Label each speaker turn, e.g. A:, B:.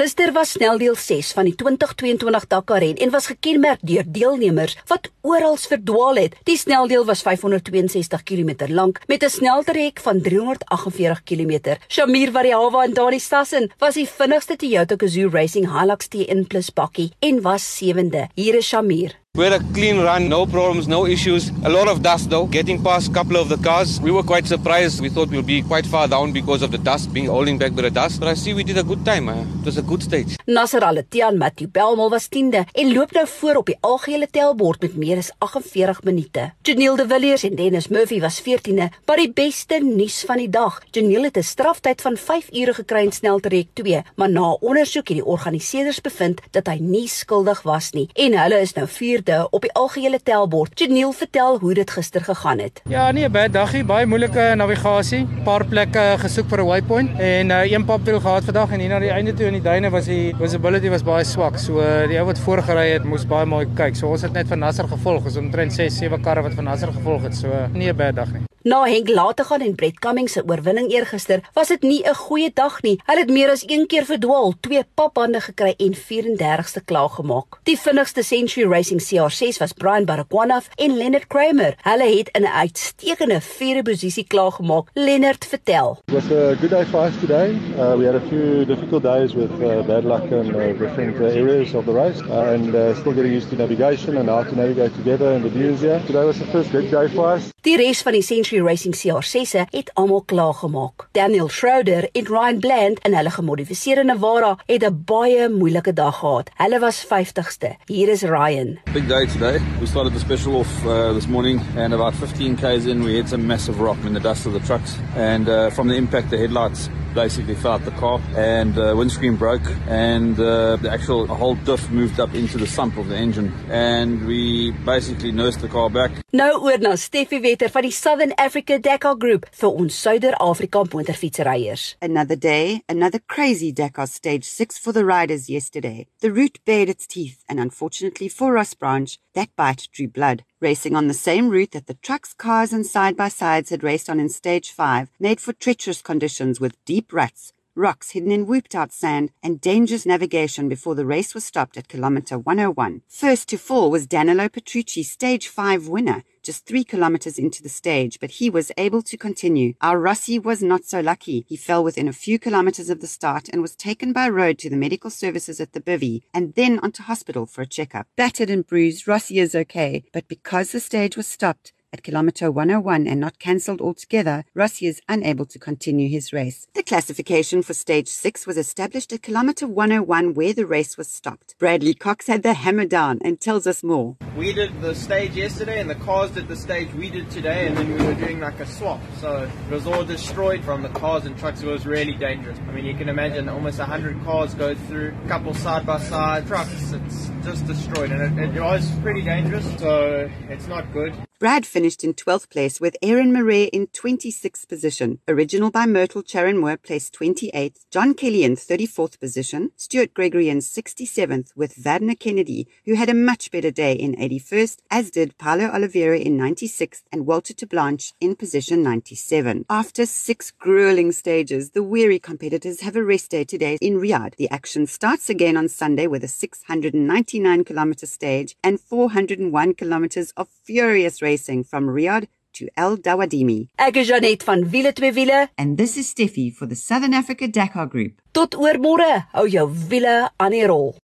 A: Gister was sneldeel 6 van die 2022 Dakar ren en was gekenmerk deur deelnemers wat oral verdwaal het. Die sneldeel was 562 km lank met 'n sneltrek van 348 km. Shamir Variawa en Dani Stassen was die vinnigste Toyota Gazoo Racing Hilux T1+ bakkie en was sewende. Hier is Shamir.
B: We had a clean run, no problems, no issues. A lot of dust though, getting past a couple of the cars. We were quite surprised. We thought we'll be quite far down because of the dust, being holding back by the dust. But I see we did a good time. Eh? It was a good stage.
A: Nasser Al-Attiyah Matthew Belmal was 10de en loop nou voor op die algehele tellbord met meer as 48 minute. Janiel de Villiers en Dennis Murphy was 14de, maar die beste nuus van die dag. Janiel het 'n straftyd van 5 ure gekry in sneltrek 2, maar na ondersoek het die organiseerders bevind dat hy nie skuldig was nie en hulle is nou 4 vierde op die algehele tellbord. Janiel vertel hoe dit gister gegaan het.
C: Ja, nee, baie dagie, baie moeilike navigasie. Paar plekke gesoek vir 'n waypoint en uh, een papwiel gehad vandag en hier na die einde toe in die duine was die visibility was baie swak. So uh, die ou wat voorgery het moes baie mooi kyk. So ons het net van Nasser gevolg. Ons omtrent 6, 7 karre wat van Nasser gevolg het. So uh, nee, baie dag nie.
A: Na Henk laat gaan en Brett Cummings se oorwinning eergister, was dit nie 'n goeie dag nie. Hulle het meer as een keer verdwaal, twee papbande gekry en 34ste klaar gemaak. Die vinnigste Century Racing CR6 was Brian Baragwanath en Leonard Kramer. Hulle het in 'n uitstekende vierde posisie klaar gemaak. Leonard vertel.
D: It was a good day for us today. Uh, we had a few difficult days with uh, bad luck in uh, different uh, areas of the race uh, and uh, still getting used to navigation and how to navigate together in the dunes here. Today was the first big day for us.
A: Die res van die Century Century Racing CR6 het almal klaar gemaak. Daniel Schroeder en Ryan Bland in hulle gemodifiseerde Navara het 'n baie moeilike dag gehad. Hulle was 50ste. Hier is Ryan.
E: Big day today. We started the special off uh, this morning and about 15 k's in we hit some massive rock in the dust of the trucks and uh, from the impact the headlights basically fell out the car and uh, windscreen broke and uh, the actual whole diff moved up into the sump of the engine and we basically nursed the car back.
A: Nou oor na Steffi Wetter van die Southern Africa Dakar Group vir ons Suider-Afrika motorfietsryers.
F: Another day, another crazy Dakar stage 6 for the riders yesterday. The route bared its teeth and unfortunately for Ross Branch, that bite drew blood. Racing on the same route that the trucks, cars, and side by sides had raced on in stage 5 made for treacherous conditions with deep ruts, rocks hidden in whooped out sand, and dangerous navigation before the race was stopped at kilometre 101. First to fall was Danilo Petrucci, stage 5 winner, just three kilometers into the stage, but he was able to continue. Our Rossi was not so lucky. He fell within a few kilometers of the start and was taken by road to the medical services at the bivvy and then onto hospital for a checkup. Battered and bruised, Rossi is okay, but because the stage was stopped, at kilometre 101 and not cancelled altogether, Rossi is unable to continue his race. The classification for stage 6 was established at kilometre 101 where the race was stopped. Bradley Cox had the hammer down and tells us more.
G: We did the stage yesterday and the cars did the stage we did today and then we were doing like a swap. So it was all destroyed from the cars and trucks. It was really dangerous. I mean, you can imagine almost 100 cars go through, a couple side by side trucks. It's just destroyed and it, it was pretty dangerous. So it's not good.
F: Brad finished in 12th place with Aaron Murray in 26th position. Original by Myrtle Charon Moore placed 28th. John Kelly in 34th position. Stuart Gregory in 67th with Vadna Kennedy, who had a much better day in 81st, as did Paulo Oliveira in 96th and Walter Blanche in position 97. After six grueling stages, the weary competitors have a rest day today in Riyadh. The action starts again on Sunday with a 699 kilometer stage and 401 kilometers of furious racing from Riyadh to El Dawadimi.
A: Ek is Janet van Wiele twee wiele
F: And this is Steffi for the Southern Africa Dakar Group.
A: tot oormôre. Hou jou wiele aan die rol.